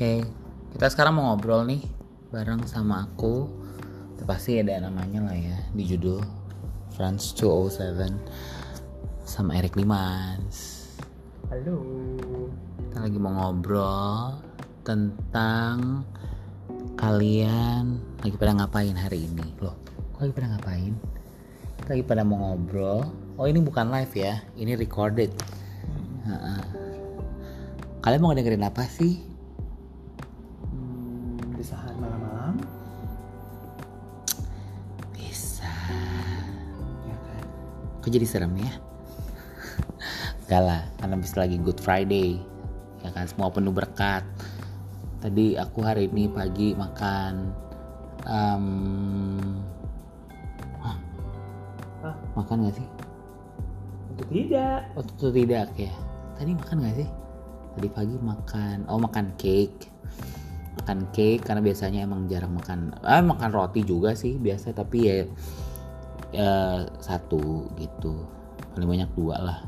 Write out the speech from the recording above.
Oke, kita sekarang mau ngobrol nih bareng sama aku. Itu pasti ada namanya lah ya di judul France 207 sama Eric Limans. Halo. Kita lagi mau ngobrol tentang kalian lagi pada ngapain hari ini. Loh, kok lagi pada ngapain? Kita lagi pada mau ngobrol. Oh ini bukan live ya, ini recorded. Ha-ha. Kalian mau dengerin apa sih? Malam-malam, Bisa. ya kan? Kok jadi serem ya? Gak lah, karena bisa lagi Good Friday. Ya kan, semua penuh berkat. Tadi aku hari ini pagi makan em, hah, Hah? makan gak sih? Itu tidak. Oh tentu tidak ya. Tadi makan gak sih? Tadi pagi makan, oh makan cake. Makan cake karena biasanya emang jarang makan, ah makan roti juga sih biasa tapi ya, ya satu gitu. Paling banyak dua lah.